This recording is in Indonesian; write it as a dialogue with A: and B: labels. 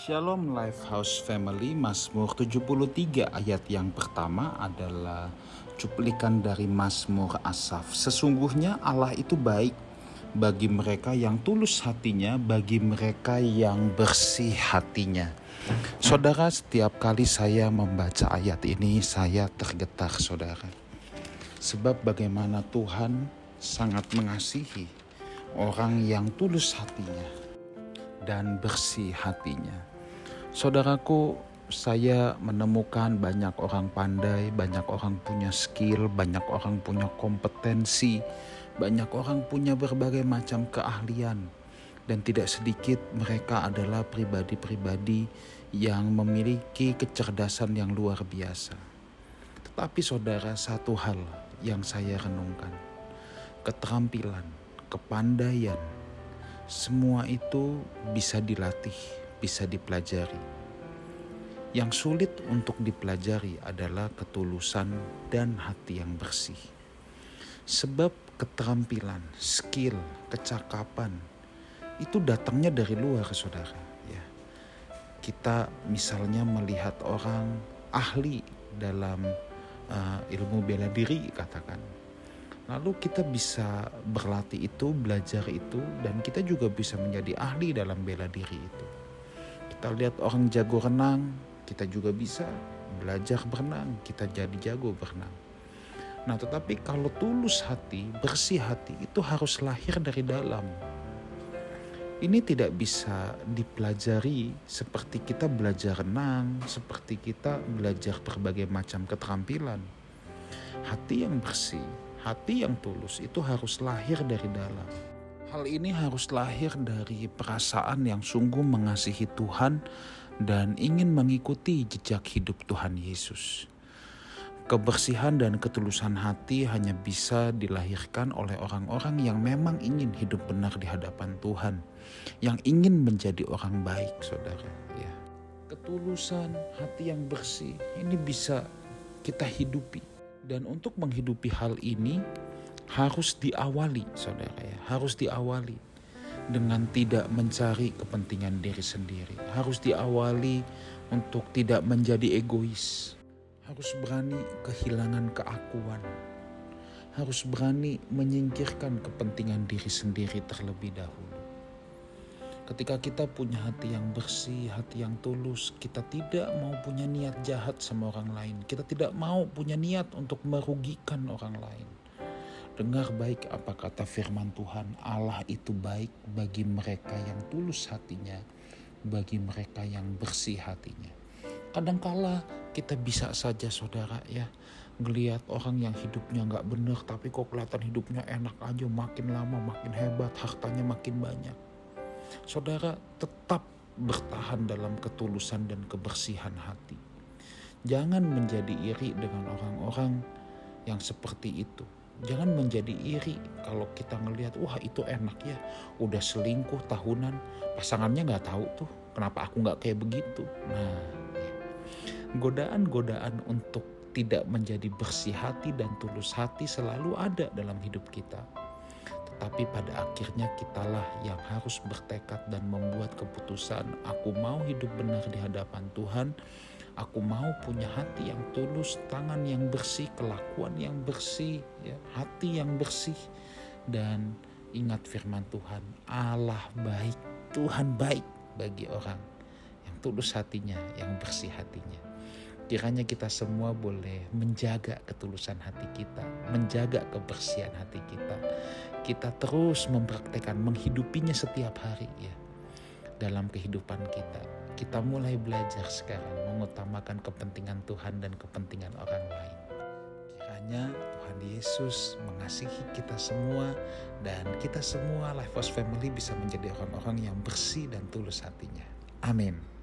A: Shalom Lifehouse Family Mazmur 73 ayat yang pertama adalah cuplikan dari Mazmur Asaf. Sesungguhnya Allah itu baik bagi mereka yang tulus hatinya, bagi mereka yang bersih hatinya. Saudara, setiap kali saya membaca ayat ini, saya tergetar, saudara. Sebab bagaimana Tuhan sangat mengasihi orang yang tulus hatinya dan bersih hatinya. Saudaraku, saya menemukan banyak orang pandai, banyak orang punya skill, banyak orang punya kompetensi, banyak orang punya berbagai macam keahlian, dan tidak sedikit mereka adalah pribadi-pribadi yang memiliki kecerdasan yang luar biasa. Tetapi, saudara, satu hal yang saya renungkan: keterampilan, kepandaian, semua itu bisa dilatih bisa dipelajari. Yang sulit untuk dipelajari adalah ketulusan dan hati yang bersih. Sebab keterampilan, skill, kecakapan itu datangnya dari luar, saudara. Ya, kita misalnya melihat orang ahli dalam uh, ilmu bela diri, katakan. Lalu kita bisa berlatih itu, belajar itu, dan kita juga bisa menjadi ahli dalam bela diri itu. Kita lihat orang jago renang, kita juga bisa belajar berenang, kita jadi jago berenang. Nah, tetapi kalau tulus hati, bersih hati itu harus lahir dari dalam. Ini tidak bisa dipelajari seperti kita belajar renang, seperti kita belajar berbagai macam keterampilan. Hati yang bersih, hati yang tulus itu harus lahir dari dalam. Hal ini harus lahir dari perasaan yang sungguh mengasihi Tuhan dan ingin mengikuti jejak hidup Tuhan Yesus. Kebersihan dan ketulusan hati hanya bisa dilahirkan oleh orang-orang yang memang ingin hidup benar di hadapan Tuhan, yang ingin menjadi orang baik, saudara. Ya, ketulusan hati yang bersih ini bisa kita hidupi, dan untuk menghidupi hal ini, harus diawali, saudara ya, harus diawali dengan tidak mencari kepentingan diri sendiri, harus diawali untuk tidak menjadi egois, harus berani kehilangan keakuan, harus berani menyingkirkan kepentingan diri sendiri terlebih dahulu. Ketika kita punya hati yang bersih, hati yang tulus, kita tidak mau punya niat jahat sama orang lain. Kita tidak mau punya niat untuk merugikan orang lain Dengar baik apa kata firman Tuhan, Allah itu baik bagi mereka yang tulus hatinya, bagi mereka yang bersih hatinya. Kadangkala kita bisa saja saudara ya, ngelihat orang yang hidupnya nggak benar tapi kok kelihatan hidupnya enak aja makin lama makin hebat hartanya makin banyak. Saudara tetap bertahan dalam ketulusan dan kebersihan hati. Jangan menjadi iri dengan orang-orang yang seperti itu Jangan menjadi iri kalau kita ngelihat wah itu enak ya udah selingkuh tahunan pasangannya nggak tahu tuh kenapa aku nggak kayak begitu. Nah godaan-godaan untuk tidak menjadi bersih hati dan tulus hati selalu ada dalam hidup kita. Tetapi pada akhirnya kitalah yang harus bertekad dan membuat keputusan aku mau hidup benar di hadapan Tuhan Aku mau punya hati yang tulus, tangan yang bersih, kelakuan yang bersih, ya, hati yang bersih. Dan ingat firman Tuhan, Allah baik, Tuhan baik bagi orang yang tulus hatinya, yang bersih hatinya. Kiranya kita semua boleh menjaga ketulusan hati kita, menjaga kebersihan hati kita. Kita terus mempraktekkan, menghidupinya setiap hari ya dalam kehidupan kita kita mulai belajar sekarang mengutamakan kepentingan Tuhan dan kepentingan orang lain. Kiranya Tuhan Yesus mengasihi kita semua dan kita semua Life Family bisa menjadi orang-orang yang bersih dan tulus hatinya. Amin.